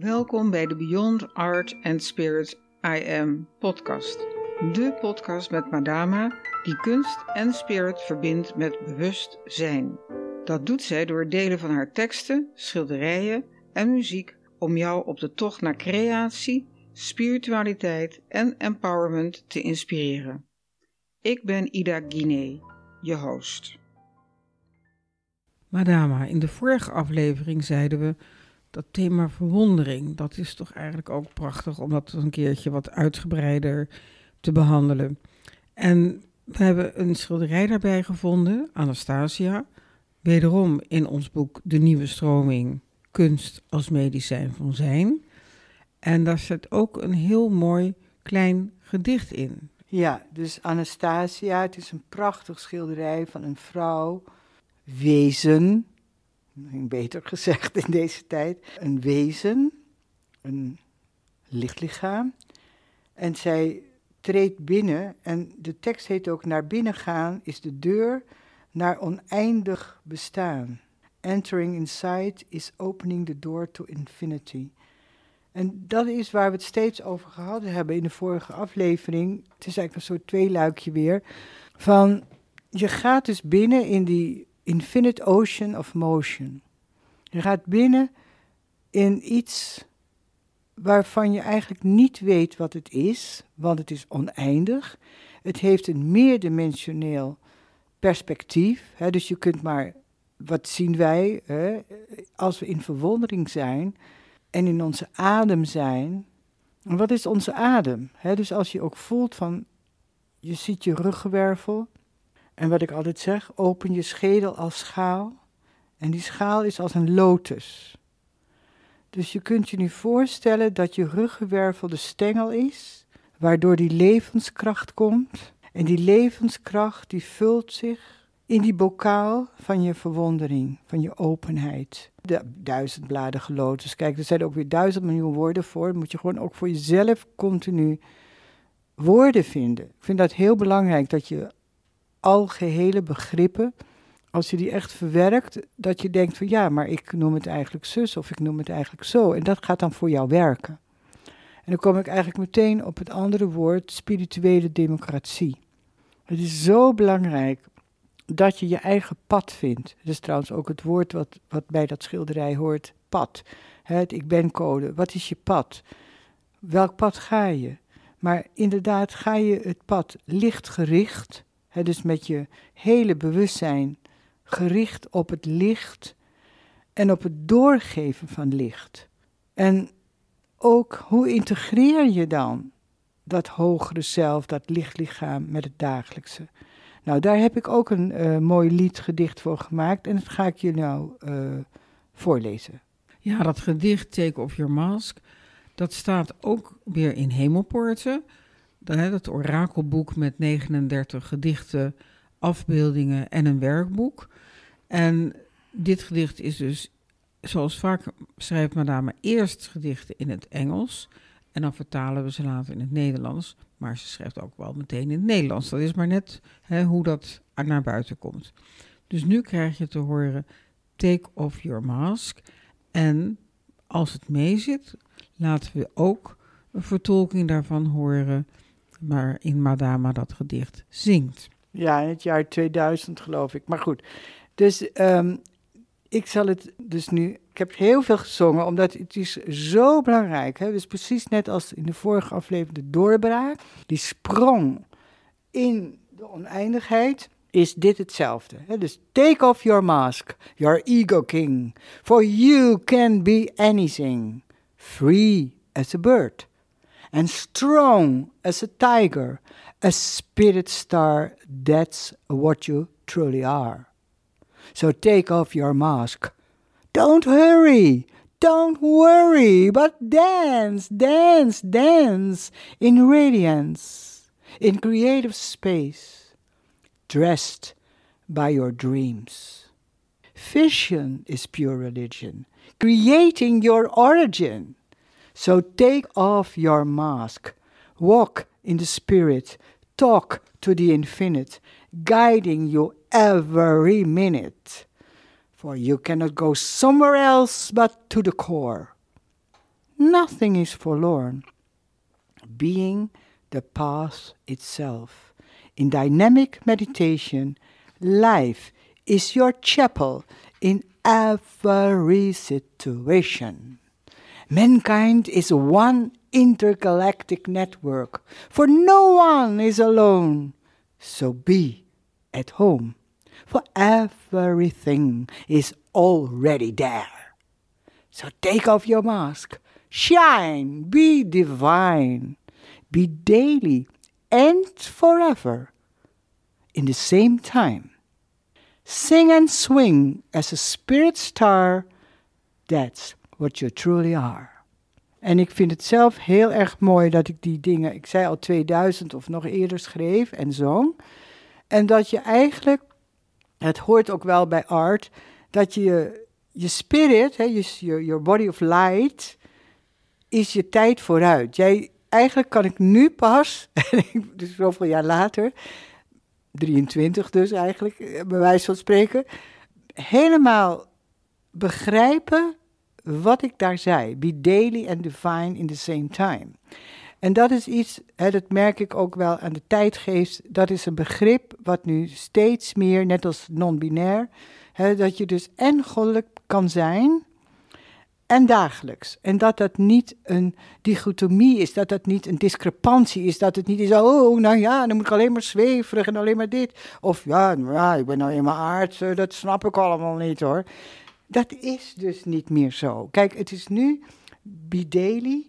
Welkom bij de Beyond Art and Spirit I Am podcast. De podcast met Madama die kunst en spirit verbindt met bewustzijn. Dat doet zij door delen van haar teksten, schilderijen en muziek om jou op de tocht naar creatie, spiritualiteit en empowerment te inspireren. Ik ben Ida Guinee, je host. Madama, in de vorige aflevering zeiden we dat thema verwondering, dat is toch eigenlijk ook prachtig om dat een keertje wat uitgebreider te behandelen. En we hebben een schilderij daarbij gevonden, Anastasia, wederom in ons boek De Nieuwe Stroming, Kunst als Medicijn van Zijn. En daar zit ook een heel mooi klein gedicht in. Ja, dus Anastasia, het is een prachtig schilderij van een vrouw, wezen, beter gezegd in deze tijd, een wezen, een lichtlichaam. En zij treedt binnen en de tekst heet ook naar binnen gaan is de deur naar oneindig bestaan. Entering inside is opening the door to infinity. En dat is waar we het steeds over gehad hebben in de vorige aflevering. Het is eigenlijk een soort tweeluikje weer. Van je gaat dus binnen in die infinite ocean of motion. Je gaat binnen in iets waarvan je eigenlijk niet weet wat het is, want het is oneindig. Het heeft een meerdimensioneel perspectief. Hè, dus je kunt maar, wat zien wij, hè, als we in verwondering zijn en in onze adem zijn. Wat is onze adem? Hè, dus als je ook voelt van, je ziet je ruggenwervel. En wat ik altijd zeg, open je schedel als schaal. En die schaal is als een lotus. Dus je kunt je nu voorstellen dat je ruggenwervel de stengel is, waardoor die levenskracht komt. En die levenskracht die vult zich in die bokaal van je verwondering, van je openheid. De duizendbladige lotus. Kijk, er zijn ook weer duizend miljoen woorden voor. Dan moet je gewoon ook voor jezelf continu woorden vinden. Ik vind dat heel belangrijk dat je algehele begrippen als je die echt verwerkt, dat je denkt van ja, maar ik noem het eigenlijk zus of ik noem het eigenlijk zo. En dat gaat dan voor jou werken. En dan kom ik eigenlijk meteen op het andere woord, spirituele democratie. Het is zo belangrijk dat je je eigen pad vindt. Dat is trouwens ook het woord wat, wat bij dat schilderij hoort, pad. Het ik ben code. Wat is je pad? Welk pad ga je? Maar inderdaad, ga je het pad lichtgericht, hè, dus met je hele bewustzijn gericht op het licht en op het doorgeven van licht. En ook hoe integreer je dan dat hogere zelf, dat lichtlichaam met het dagelijkse? Nou, daar heb ik ook een uh, mooi liedgedicht voor gemaakt en dat ga ik je nou uh, voorlezen. Ja, dat gedicht Take Off Your Mask, dat staat ook weer in Hemelpoorten. Dat orakelboek met 39 gedichten, afbeeldingen en een werkboek. En dit gedicht is dus, zoals vaak schrijft Madame, eerst gedichten in het Engels. En dan vertalen we ze later in het Nederlands. Maar ze schrijft ook wel meteen in het Nederlands. Dat is maar net hè, hoe dat naar buiten komt. Dus nu krijg je te horen: Take off your mask. En als het meezit, laten we ook een vertolking daarvan horen. Maar in Madama dat gedicht zingt. Ja, in het jaar 2000 geloof ik. Maar goed, dus um, ik zal het dus nu. Ik heb heel veel gezongen, omdat het is zo belangrijk. Hè? Dus precies net als in de vorige aflevering de doorbraak, die sprong in de oneindigheid, is dit hetzelfde. Dus take off your mask, your ego king, for you can be anything. Free as a bird, and strong as a tiger, a spirit star, that's what you truly are. So take off your mask. Don't hurry. Don't worry, but dance, dance, dance in radiance, in creative space, dressed by your dreams. Vision is pure religion, creating your origin. So take off your mask, walk in the spirit, talk to the infinite, guiding you every minute. For you cannot go somewhere else but to the core. nothing is forlorn. Being the path itself. In dynamic meditation, life is your chapel in every situation. Mankind is one intergalactic network, for no one is alone. So be at home, for everything is already there. So take off your mask, shine, be divine, be daily and forever in the same time. Sing and swing as a spirit star, that's what you truly are. En ik vind het zelf heel erg mooi dat ik die dingen, ik zei al 2000 of nog eerder schreef en zong. En dat je eigenlijk, het hoort ook wel bij art, dat je je spirit, hè, je, your body of light, is je tijd vooruit. Jij, eigenlijk kan ik nu pas, dus zoveel jaar later, 23 dus eigenlijk, bij wijze van spreken, helemaal begrijpen wat ik daar zei. Be daily and divine in the same time. En dat is iets, hè, dat merk ik ook wel aan de tijdgeest, dat is een begrip wat nu steeds meer, net als non-binair, dat je dus en goddelijk kan zijn en dagelijks. En dat dat niet een dichotomie is, dat dat niet een discrepantie is, dat het niet is, oh, nou ja, dan moet ik alleen maar zweverig en alleen maar dit. Of ja, nou ik ben nou eenmaal aards, dat snap ik allemaal niet hoor. Dat is dus niet meer zo. Kijk, het is nu be daily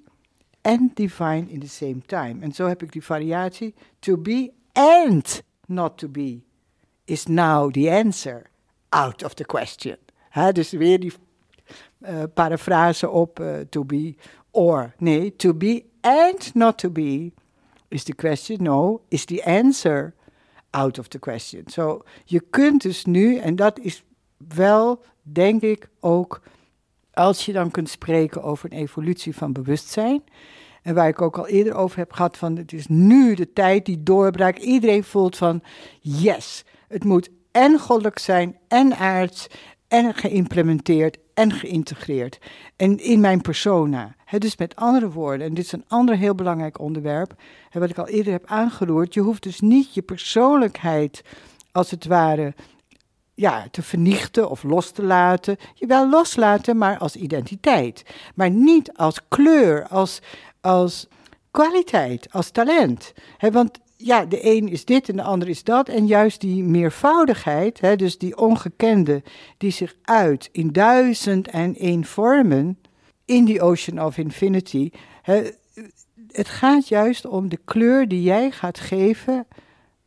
and divine in the same time. En zo heb ik die variatie. To be and not to be is now the answer. Out of the question. dus weer die uh, op uh, to be or. Nee, to be and not to be is the question. No, is the answer out of the question. Zo, je kunt dus nu, en dat is wel denk ik ook, als je dan kunt spreken over een evolutie van bewustzijn. En waar ik ook al eerder over heb gehad van het is nu de tijd die doorbraakt. Iedereen voelt van yes, het moet en goddelijk zijn en aards en geïmplementeerd en geïntegreerd. En in mijn persona. dus met andere woorden, en dit is een ander heel belangrijk onderwerp, wat ik al eerder heb aangeroerd. Je hoeft dus niet je persoonlijkheid als het ware ja, te vernichten of los te laten. Je wel loslaten, maar als identiteit. Maar niet als kleur, als, als kwaliteit, als talent. want ja, de een is dit en de ander is dat. En juist die meervoudigheid, dus die ongekende, die zich uit in duizend en één vormen in die Ocean of Infinity. het gaat juist om de kleur die jij gaat geven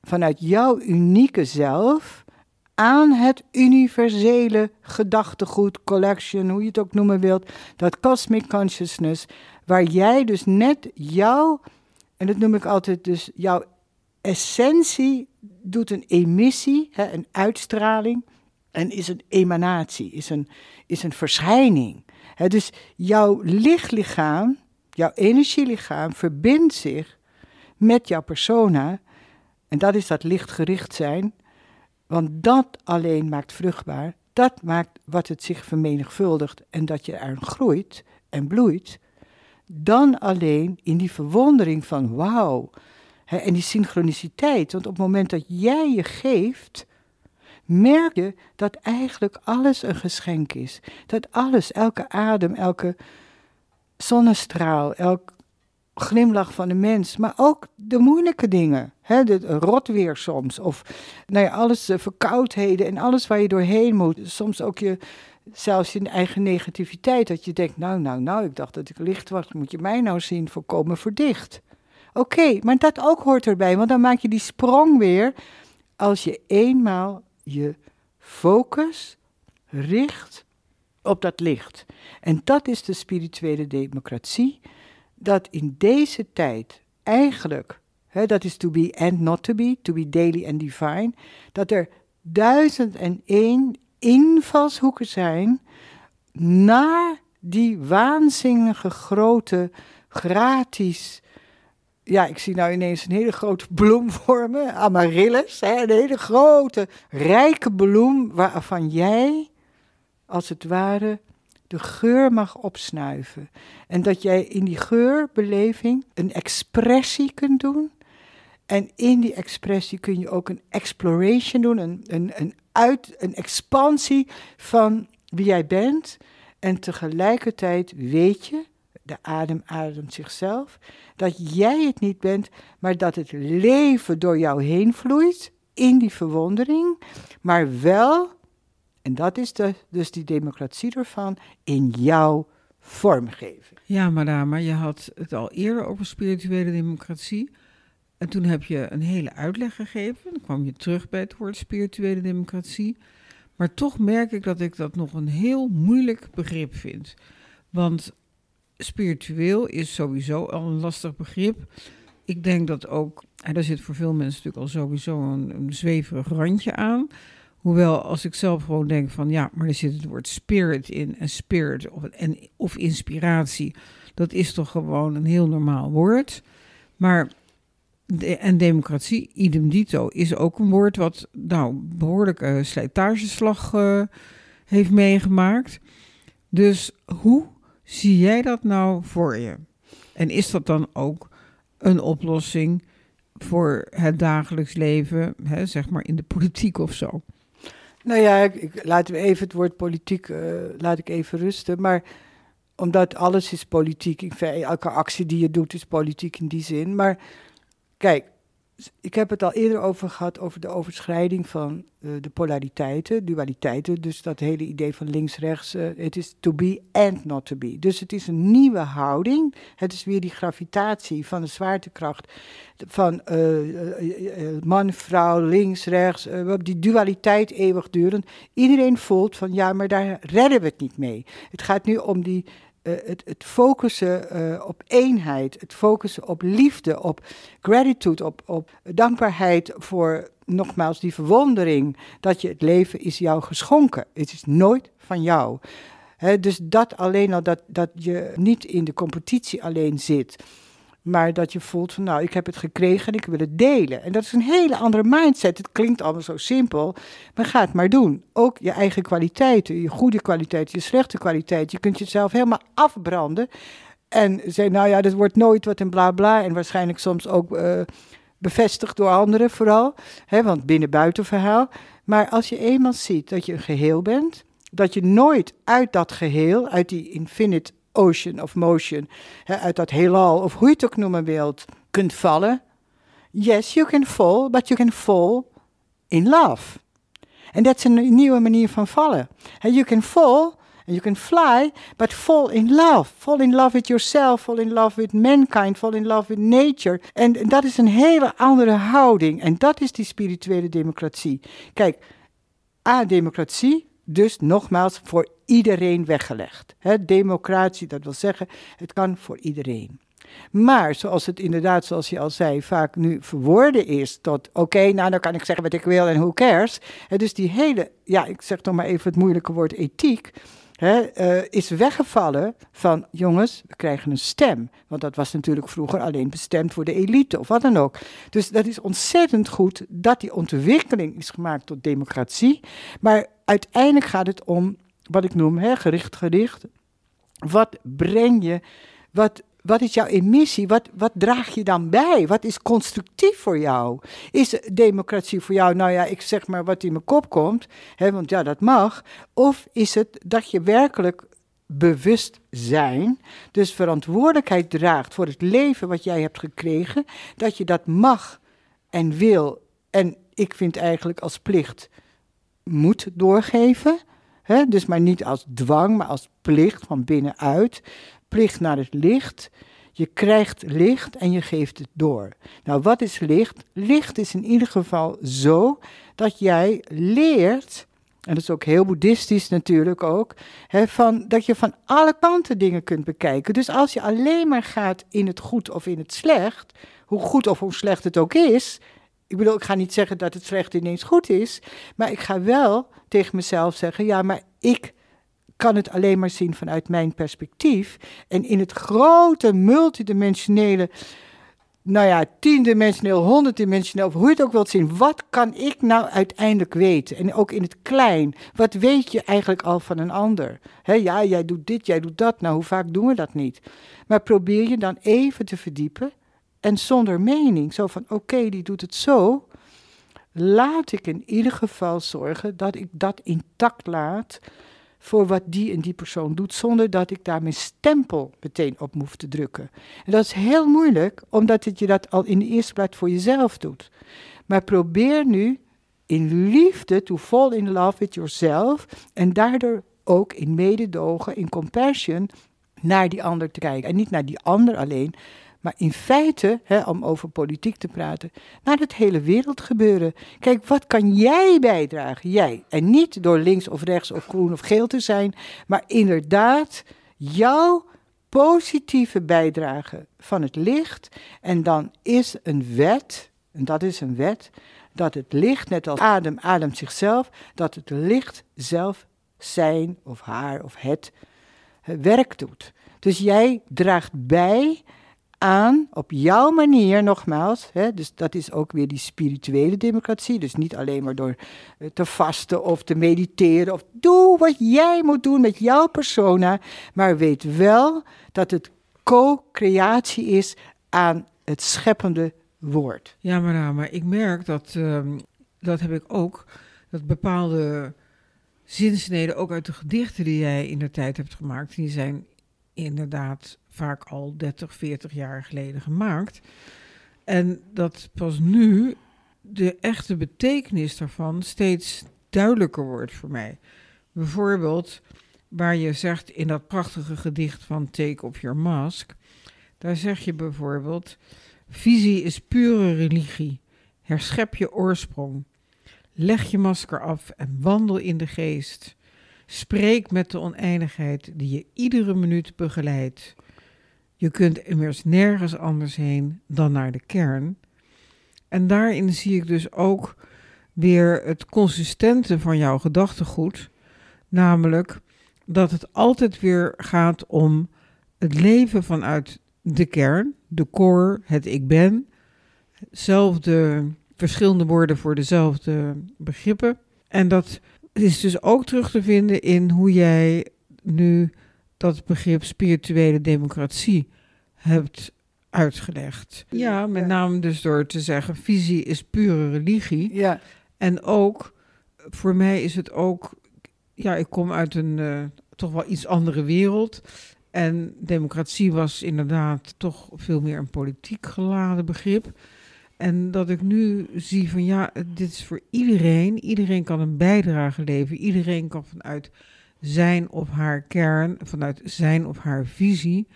vanuit jouw unieke zelf aan het universele gedachtegoed, collection, hoe je het ook noemen wilt, dat cosmic consciousness, waar jij dus net jouw, en dat noem ik altijd dus jouw essentie doet een emissie, hè, een uitstraling, en is een emanatie, is een, is een verschijning. Hè, dus jouw lichtlichaam, jouw energielichaam verbindt zich met jouw persona, en dat is dat lichtgericht zijn, want dat alleen maakt vruchtbaar. Dat maakt wat het zich vermenigvuldigt en dat je er groeit en bloeit. Dan alleen in die verwondering van wauw. En die synchroniciteit. Want op het moment dat jij je geeft, merk je dat eigenlijk alles een geschenk is. Dat alles, elke adem, elke zonnestraal, elk glimlach van de mens, maar ook de moeilijke dingen. Hè, de rotweer soms, of nou ja, alles, de verkoudheden en alles waar je doorheen moet. Soms ook je, zelfs je eigen negativiteit, dat je denkt, nou, nou, nou, ik dacht dat ik licht was, moet je mij nou zien, voorkomen verdicht. Oké, maar dat ook hoort erbij, want dan maak je die sprong weer als je eenmaal je focus richt op dat licht. En dat is de spirituele democratie dat in deze tijd eigenlijk, dat is to be and not to be, to be daily and divine, dat er duizend en één invalshoeken zijn naar die waanzinnige grote, gratis, ja, ik zie nou ineens een hele grote bloem vormen, amaryllis, hè, een hele grote, rijke bloem waarvan jij, als het ware, de geur mag opsnuiven. En dat jij in die geurbeleving een expressie kunt doen. En in die expressie kun je ook een exploration doen, een, een, een, uit, een expansie van wie jij bent. En tegelijkertijd weet je, de adem ademt zichzelf, dat jij het niet bent, maar dat het leven door jou heen vloeit in die verwondering, maar wel, en dat is de, dus die democratie ervan, in jouw vormgeving. Ja, madame, je had het al eerder over spirituele democratie. En toen heb je een hele uitleg gegeven. Dan kwam je terug bij het woord spirituele democratie. Maar toch merk ik dat ik dat nog een heel moeilijk begrip vind. Want spiritueel is sowieso al een lastig begrip. Ik denk dat ook, en daar zit voor veel mensen natuurlijk al sowieso een, een zweverig randje aan. Hoewel als ik zelf gewoon denk van ja, maar er zit het woord spirit in en spirit of, en, of inspiratie. Dat is toch gewoon een heel normaal woord. Maar en democratie, idem dito, is ook een woord wat nou behoorlijke slijtageslag uh, heeft meegemaakt. Dus hoe zie jij dat nou voor je? En is dat dan ook een oplossing voor het dagelijks leven, hè, zeg maar in de politiek of zo? Nou ja, ik, laten we even het woord politiek, uh, laat ik even rusten. Maar omdat alles is politiek, ik elke actie die je doet is politiek in die zin. Maar kijk, ik heb het al eerder over gehad, over de overschrijding van uh, de polariteiten, dualiteiten. Dus dat hele idee van links-rechts, uh, het is to be and not to be. Dus het is een nieuwe houding. Het is weer die gravitatie van de zwaartekracht van uh, man, vrouw, links-rechts, die dualiteit eeuwigdurend. Iedereen voelt van ja, maar daar redden we het niet mee. Het gaat nu om die uh, het, het, focussen uh, op eenheid, het focussen op liefde, op gratitude, op, op dankbaarheid voor nogmaals die verwondering dat je het leven is jou geschonken. Het is nooit van jou. Dus dat alleen al, dat, dat je niet in de competitie alleen zit. Maar dat je voelt van nou, ik heb het gekregen en ik wil het delen. En dat is een hele andere mindset. Het klinkt allemaal zo simpel, maar ga het maar doen. Ook je eigen kwaliteiten, je goede kwaliteit, je slechte kwaliteit. Je kunt jezelf helemaal afbranden. En zeggen, nou ja, dat wordt nooit wat en bla bla. En waarschijnlijk soms ook uh, bevestigd door anderen vooral. Hè, want binnen-buiten verhaal. Maar als je eenmaal ziet dat je een geheel bent, dat je nooit uit dat geheel, uit die infinite ocean of motion, hè, uit dat heelal, of hoe je het ook noemen wilt, kunt vallen. Yes, you can fall, but you can fall in love. En dat is een nieuwe manier van vallen. You can fall and you can fly, but fall in love. Fall in love with yourself, fall in love with mankind, fall in love with nature. En dat is een hele andere houding. En dat is die spirituele democratie. Kijk, A-democratie, dus nogmaals voor iedereen weggelegd. Democratie, dat wil zeggen, het kan voor iedereen. Maar zoals het inderdaad, zoals je al zei, vaak nu verwoorden is tot oké, nou dan kan ik zeggen wat ik wil en who cares. He, dus die hele, ja, ik zeg toch maar even het moeilijke woord ethiek. uh, is weggevallen van jongens, we krijgen een stem. Want dat was natuurlijk vroeger alleen bestemd voor de elite of wat dan ook. Dus dat is ontzettend goed dat die ontwikkeling is gemaakt tot democratie. Maar uiteindelijk gaat het om wat ik noem gericht gericht. Wat breng je, wat, wat is jouw emissie? Wat, wat draag je dan bij? Wat is constructief voor jou? Is democratie voor jou, nou ja, ik zeg maar wat in mijn kop komt, hè, want ja, dat mag. Of is het dat je werkelijk bewust zijn, dus verantwoordelijkheid draagt voor het leven wat jij hebt gekregen, dat je dat mag en wil en ik vind eigenlijk als plicht moet doorgeven. Dus maar niet als dwang, maar als plicht van binnenuit. Plicht naar het licht. Je krijgt licht en je geeft het door. Nou, wat is licht? Licht is in ieder geval zo dat jij leert, en dat is ook heel boeddhistisch natuurlijk ook, van, dat je van alle kanten dingen kunt bekijken. Dus als je alleen maar gaat in het goed of in het slecht, hoe goed of hoe slecht het ook is, ik bedoel, ik ga niet zeggen dat het slecht ineens goed is, maar ik ga wel tegen mezelf zeggen: ja, maar ik kan het alleen maar zien vanuit mijn perspectief. En in het grote multidimensionele nou ja, tiendimensioneel, honderddimensioneel, hoe je het ook wilt zien. Wat kan ik nou uiteindelijk weten? En ook in het klein. Wat weet je eigenlijk al van een ander? ja, jij doet dit, jij doet dat. Nou, hoe vaak doen we dat niet? Maar probeer je dan even te verdiepen. En zonder mening. Zo van, oké, die doet het zo. Laat ik in ieder geval zorgen dat ik dat intact laat voor wat die en die persoon doet, zonder dat ik daar mijn stempel meteen op hoef te drukken. En dat is heel moeilijk, omdat het je dat al in de eerste plaats voor jezelf doet. Maar probeer nu in liefde to fall in love with yourself en daardoor ook in mededogen, in compassion naar die ander te kijken. En niet naar die ander alleen, maar in feite, hè, om over politiek te praten, naar het hele wereld gebeuren. Kijk, wat kan jij bijdragen? Jij. En niet door links of rechts of groen of geel te zijn, maar inderdaad jouw positieve bijdrage van het licht. En dan is een wet, en dat is een wet, dat het licht, net als adem ademt zichzelf, dat het licht zelf zijn of haar of het werk doet. Dus jij draagt bij aan op jouw manier, nogmaals. Hè, dus dat is ook weer die spirituele democratie. Dus niet alleen maar door eh, te vasten of te mediteren. Of doe wat jij moet doen met jouw persona. Maar weet wel dat het co-creatie is aan het scheppende woord. Ja, maar, maar ik merk dat, ehm, dat heb ik ook, dat bepaalde zinsneden, ook uit de gedichten die jij in de tijd hebt gemaakt, die zijn inderdaad vaak al 30, 40 jaar geleden gemaakt. En dat pas nu de echte betekenis daarvan steeds duidelijker wordt voor mij. Bijvoorbeeld, waar je zegt in dat prachtige gedicht van Take Off Your Mask, daar zeg je bijvoorbeeld: Visie is pure religie. Herschep je oorsprong. Leg je masker af en wandel in de geest. Spreek met de oneindigheid die je iedere minuut begeleidt. Je kunt immers nergens anders heen dan naar de kern. En daarin zie ik dus ook weer het consistente van jouw gedachtegoed, namelijk dat het altijd weer gaat om het leven vanuit de kern, de core, het ik ben, zelfde verschillende woorden voor dezelfde begrippen. En dat is dus ook terug te vinden in hoe jij nu dat begrip spirituele democratie hebt uitgelegd. Ja, met name dus door te zeggen, visie is pure religie. Ja. En ook, voor mij is het ook, ja, ik kom uit een uh, toch wel iets andere wereld. En democratie was inderdaad toch veel meer een politiek geladen begrip. En dat ik nu zie van ja, dit is voor iedereen. Iedereen kan een bijdrage leveren. Iedereen kan vanuit zijn of haar kern, vanuit zijn of haar visie,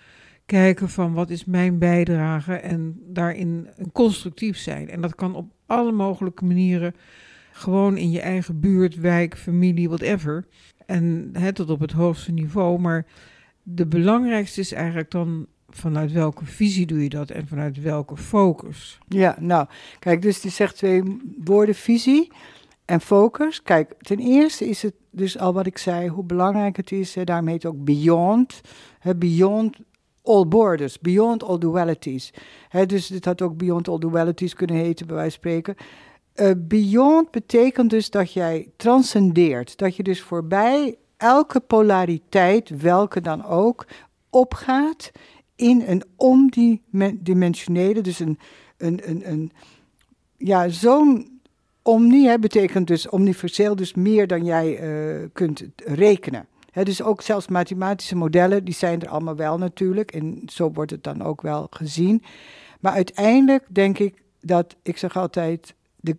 kijken van wat is mijn bijdrage en daarin constructief zijn. En dat kan op alle mogelijke manieren, gewoon in je eigen buurt, wijk, familie, whatever. En hè, tot op het hoogste niveau. Maar de belangrijkste is eigenlijk dan vanuit welke visie doe je dat en vanuit welke focus? Ja, nou, kijk, dus die zegt twee woorden, visie en focus. Kijk, ten eerste is het dus al wat ik zei, hoe belangrijk het is. Daarom heet het ook beyond. Hè, beyond all borders, beyond all dualities. Hè, dus dit had ook beyond all dualities kunnen heten, bij wijze van spreken. Uh, beyond betekent dus dat jij transcendeert. Dat je dus voorbij elke polariteit, welke dan ook, opgaat in een omdimensionele, dus een, een, een, een ja, zo'n omni betekent dus omniverseel, dus meer dan jij uh, kunt rekenen. Dus ook zelfs mathematische modellen, die zijn er allemaal wel natuurlijk. En zo wordt het dan ook wel gezien. Maar uiteindelijk denk ik dat, ik zeg altijd, de,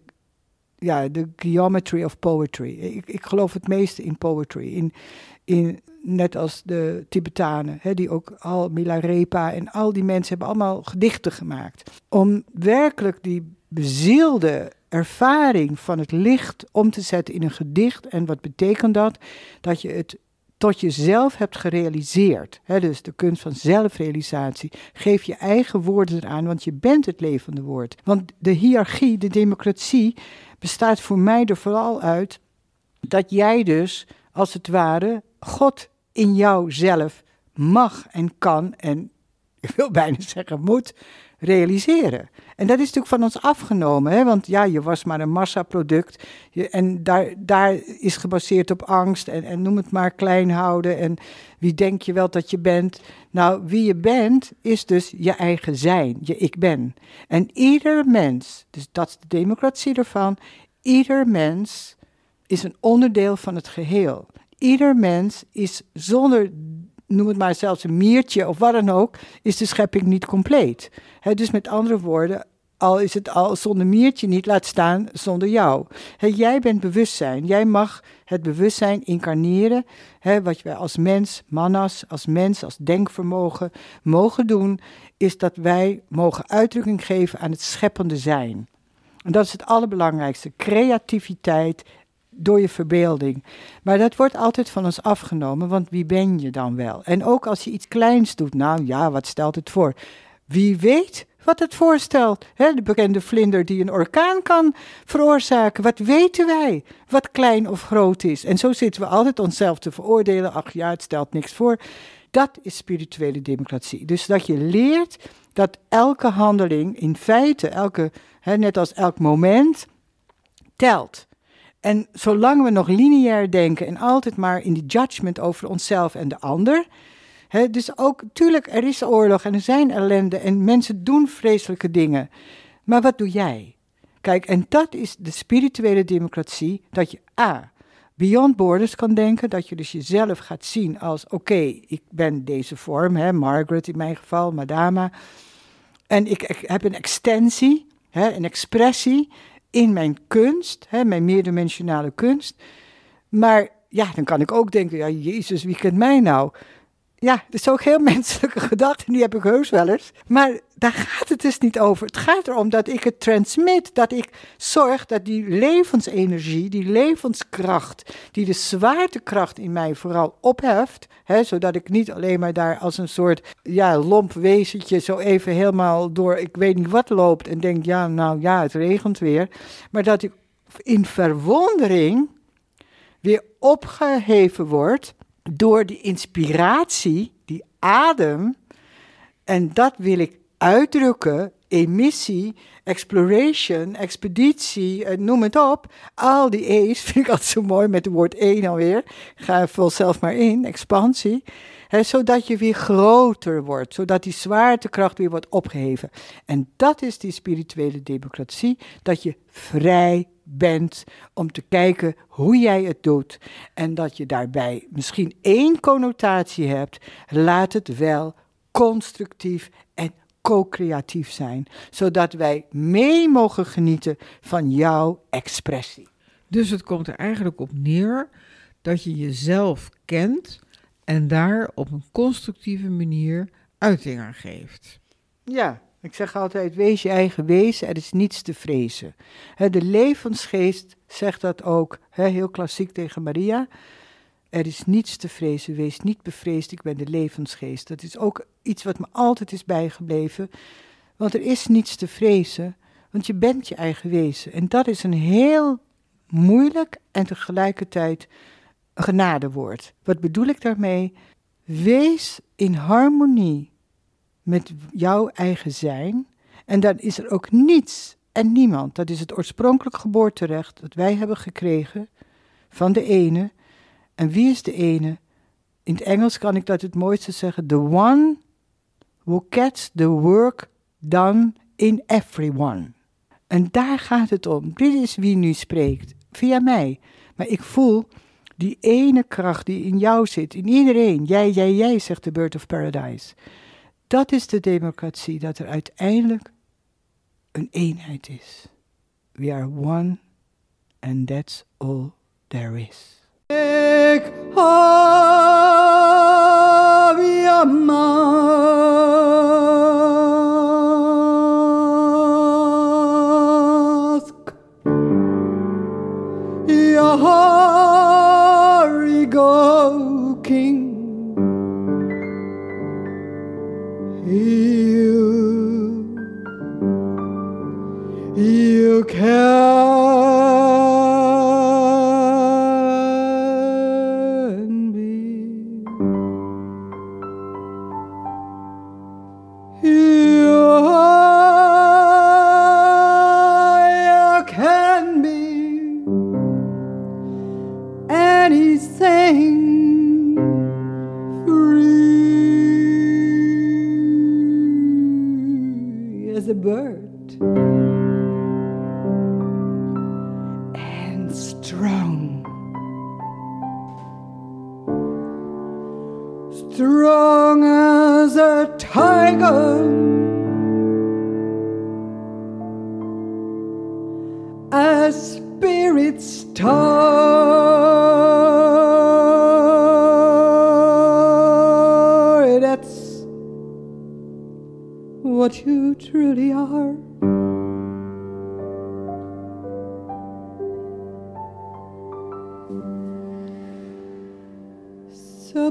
ja, de geometry of poetry. Ik, ik geloof het meeste in poetry. In, in, net als de Tibetanen, die ook al Milarepa en al die mensen hebben allemaal gedichten gemaakt. Om werkelijk die bezielde ervaring van het licht om te zetten in een gedicht. En wat betekent dat? Dat je het tot jezelf hebt gerealiseerd. Dus de kunst van zelfrealisatie. Geef je eigen woorden eraan, want je bent het levende woord. Want de hiërarchie, de democratie, bestaat voor mij er vooral uit dat jij dus, als het ware, God in jouzelf mag en kan en ik wil bijna zeggen moet, realiseren. En dat is natuurlijk van ons afgenomen, hè? want ja, je was maar een massaproduct. En daar, daar is gebaseerd op angst en, en noem het maar klein houden. En wie denk je wel dat je bent? Nou, wie je bent is dus je eigen zijn, je ik ben. En ieder mens, dus dat is de democratie ervan, ieder mens is een onderdeel van het geheel. Ieder mens is zonder noem het maar zelfs een miertje of wat dan ook, is de schepping niet compleet. dus met andere woorden, al is het al zonder miertje niet, laat staan zonder jou. jij bent bewustzijn. Jij mag het bewustzijn incarneren. wat wij als mens, manas, als mens, als denkvermogen mogen doen, is dat wij mogen uitdrukking geven aan het scheppende zijn. En dat is het allerbelangrijkste. Creativiteit door je verbeelding. Maar dat wordt altijd van ons afgenomen, want wie ben je dan wel? En ook als je iets kleins doet, nou ja, wat stelt het voor? Wie weet wat het voorstelt? De bekende vlinder die een orkaan kan veroorzaken. Wat weten wij wat klein of groot is? En zo zitten we altijd onszelf te veroordelen. Ach ja, het stelt niks voor. Dat is spirituele democratie. Dus dat je leert dat elke handeling in feite, elke, net als elk moment, telt. En zolang we nog lineair denken en altijd maar in die judgment over onszelf en de ander. Hè, dus ook, tuurlijk, er is oorlog en er zijn ellende en mensen doen vreselijke dingen. Maar wat doe jij? Kijk, en dat is de spirituele democratie, dat je A, beyond borders kan denken, dat je dus jezelf gaat zien als, oké, ik ben deze vorm, hè, Margaret in mijn geval, Madama, en ik, ik heb een extensie, hè, een expressie, in mijn kunst, hè, mijn meerdimensionale kunst. Maar ja, dan kan ik ook denken, ja, Jezus, wie kent mij nou? Ja, dat is ook heel menselijke gedachte, die heb ik heus wel eens. Maar daar gaat het dus niet over. Het gaat erom dat ik het transmit, dat ik zorg dat die levensenergie, die levenskracht, die de zwaartekracht in mij vooral opheft, hè, zodat ik niet alleen maar daar als een soort ja, lomp wezentje zo even helemaal door ik weet niet wat loopt en denk, ja, nou ja, het regent weer. Maar dat ik in verwondering weer opgeheven word door die inspiratie, die adem. En dat wil ik uitdrukken, emissie, exploration, expeditie, eh, noem het op. Al die E's vind ik altijd zo mooi met het woord één alweer. Ga vul zelf maar in, expansie. zodat je weer groter wordt, zodat die zwaartekracht weer wordt opgeheven. En dat is die spirituele democratie, dat je vrij bent om te kijken hoe jij het doet. En dat je daarbij misschien één connotatie hebt, laat het wel constructief en co-creatief zijn, zodat wij mee mogen genieten van jouw expressie. Dus het komt er eigenlijk op neer dat je jezelf kent en daar op een constructieve manier uiting aan geeft. Ja, ik zeg altijd, wees je eigen wezen, er is niets te vrezen. de levensgeest zegt dat ook, heel klassiek tegen Maria. Er is niets te vrezen, wees niet bevreesd, ik ben de levensgeest. Dat is ook iets wat me altijd is bijgebleven. Want er is niets te vrezen, want je bent je eigen wezen. En dat is een heel moeilijk en tegelijkertijd genadewoord. Wat bedoel ik daarmee? Wees in harmonie met jouw eigen zijn. En dan is er ook niets en niemand. Dat is het oorspronkelijk geboorterecht dat wij hebben gekregen van de ene. En wie is de ene? In het Engels kan ik dat het mooiste zeggen. The one who gets the work done in everyone. En daar gaat het om. Dit is wie nu spreekt, via mij. Maar ik voel die ene kracht die in jou zit, in iedereen. Jij, jij, jij, zegt de Bird of Paradise. Dat is de democratie, dat er uiteindelijk een eenheid is. We are one and that's all there is. Ik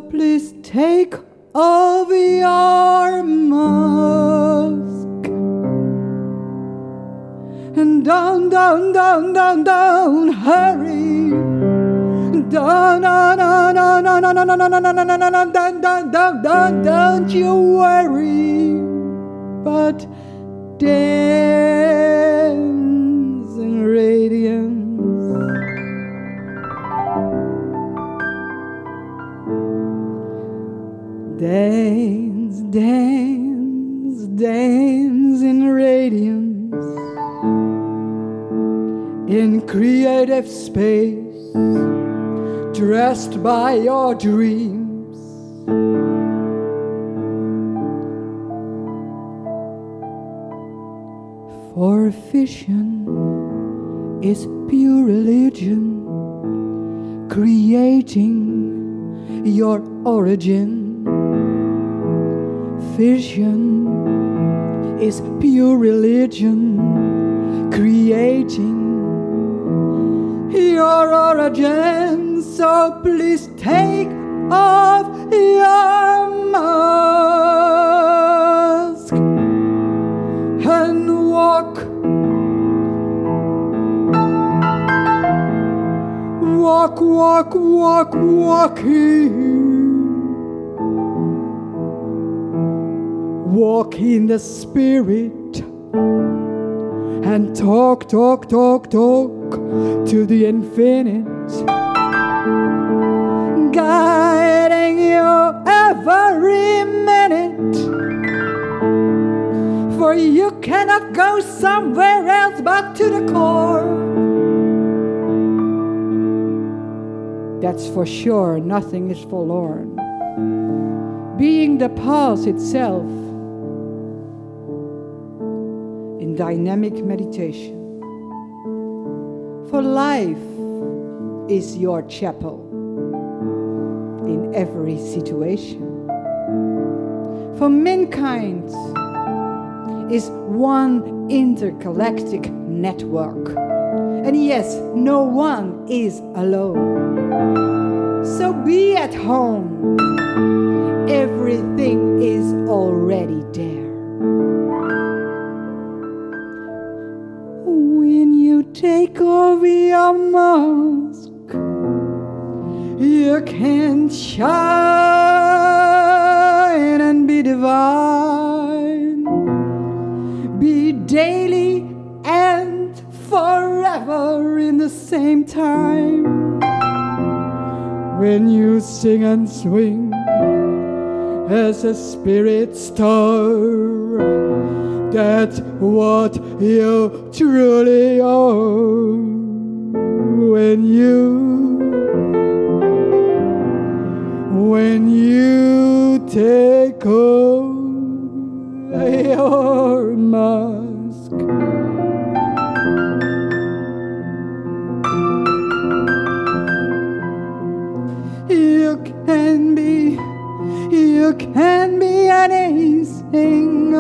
Please take off your mask and down, down, down, down, down, hurry. Down, down, down, down, down, down, down, down, down, down, down, down, down, down, don't you worry, but dance creative space, dressed by your dreams. For vision is pure religion, creating your origin. Vision is pure religion, creating your origin. So please take off your mask and walk. Walk, walk, walk, walk. Walk in the spirit and talk, talk, talk, talk to the infinite, guiding you every minute. For you cannot go somewhere else but to the core. That's for sure, nothing is forlorn. Being the pulse itself in dynamic meditation. For life is your chapel in every situation. For mankind is one intergalactic network. And yes, no one is alone. So be at home. Everything is already there. Mask, you can shine and be divine, be daily and forever in the same time. When you sing and swing as a spirit star. That's what you truly are when you when you take off your mask. You can be, you can be anything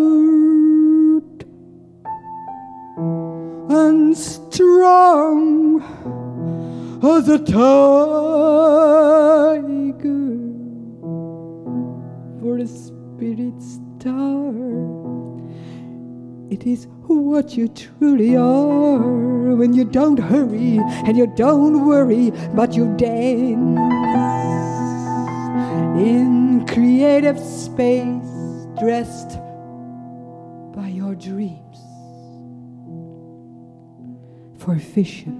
bird and strong as a tiger for a spirit star. It is what you truly are when you don't hurry and you don't worry, but you dance in creative space dressed by your dreams. For fission,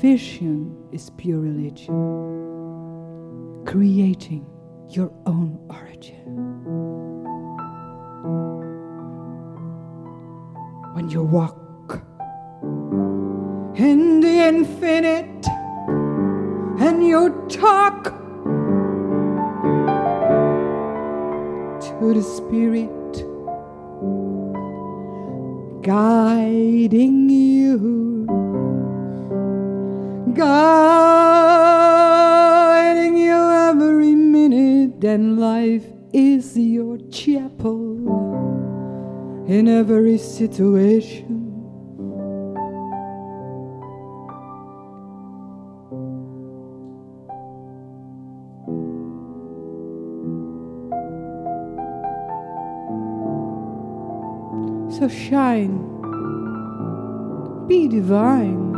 fission is pure religion, creating your own origin. When you walk in the infinite and you talk the spirit guiding you, guiding you every minute, and life is your chapel in every situation. Shine, be divine,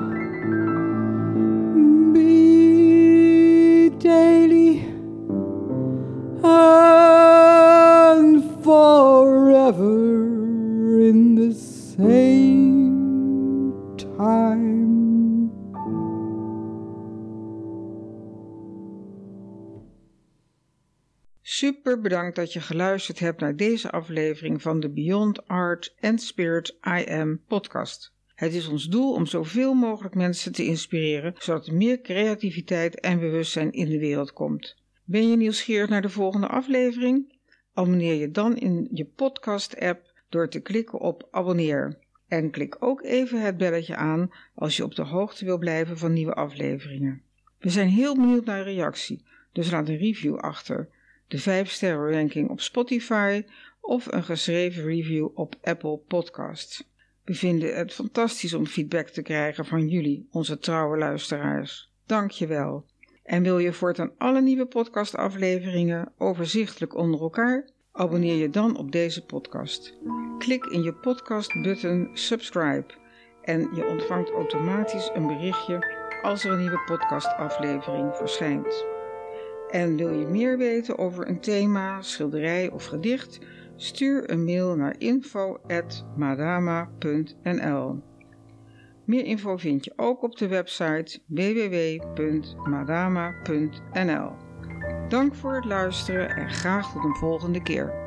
bedankt dat je geluisterd hebt naar deze aflevering van de Beyond Art and Spirit I Am podcast. Het is ons doel om zoveel mogelijk mensen te inspireren, zodat er meer creativiteit en bewustzijn in de wereld komt. Ben je nieuwsgierig naar de volgende aflevering? Abonneer je dan in je podcast-app door te klikken op abonneer. En klik ook even het belletje aan als je op de hoogte wil blijven van nieuwe afleveringen. We zijn heel benieuwd naar reactie, dus laat een review achter de 5 sterren ranking op Spotify of een geschreven review op Apple Podcasts. We vinden het fantastisch om feedback te krijgen van jullie, onze trouwe luisteraars. Dank je wel. En wil je voortaan alle nieuwe podcastafleveringen overzichtelijk onder elkaar? Abonneer je dan op deze podcast. Klik in je podcast-button subscribe en je ontvangt automatisch een berichtje als er een nieuwe podcastaflevering verschijnt. En wil je meer weten over een thema, schilderij of gedicht? Stuur een mail naar info@madama.nl. Meer info vind je ook op de website www.madama.nl. Dank voor het luisteren en graag tot een volgende keer.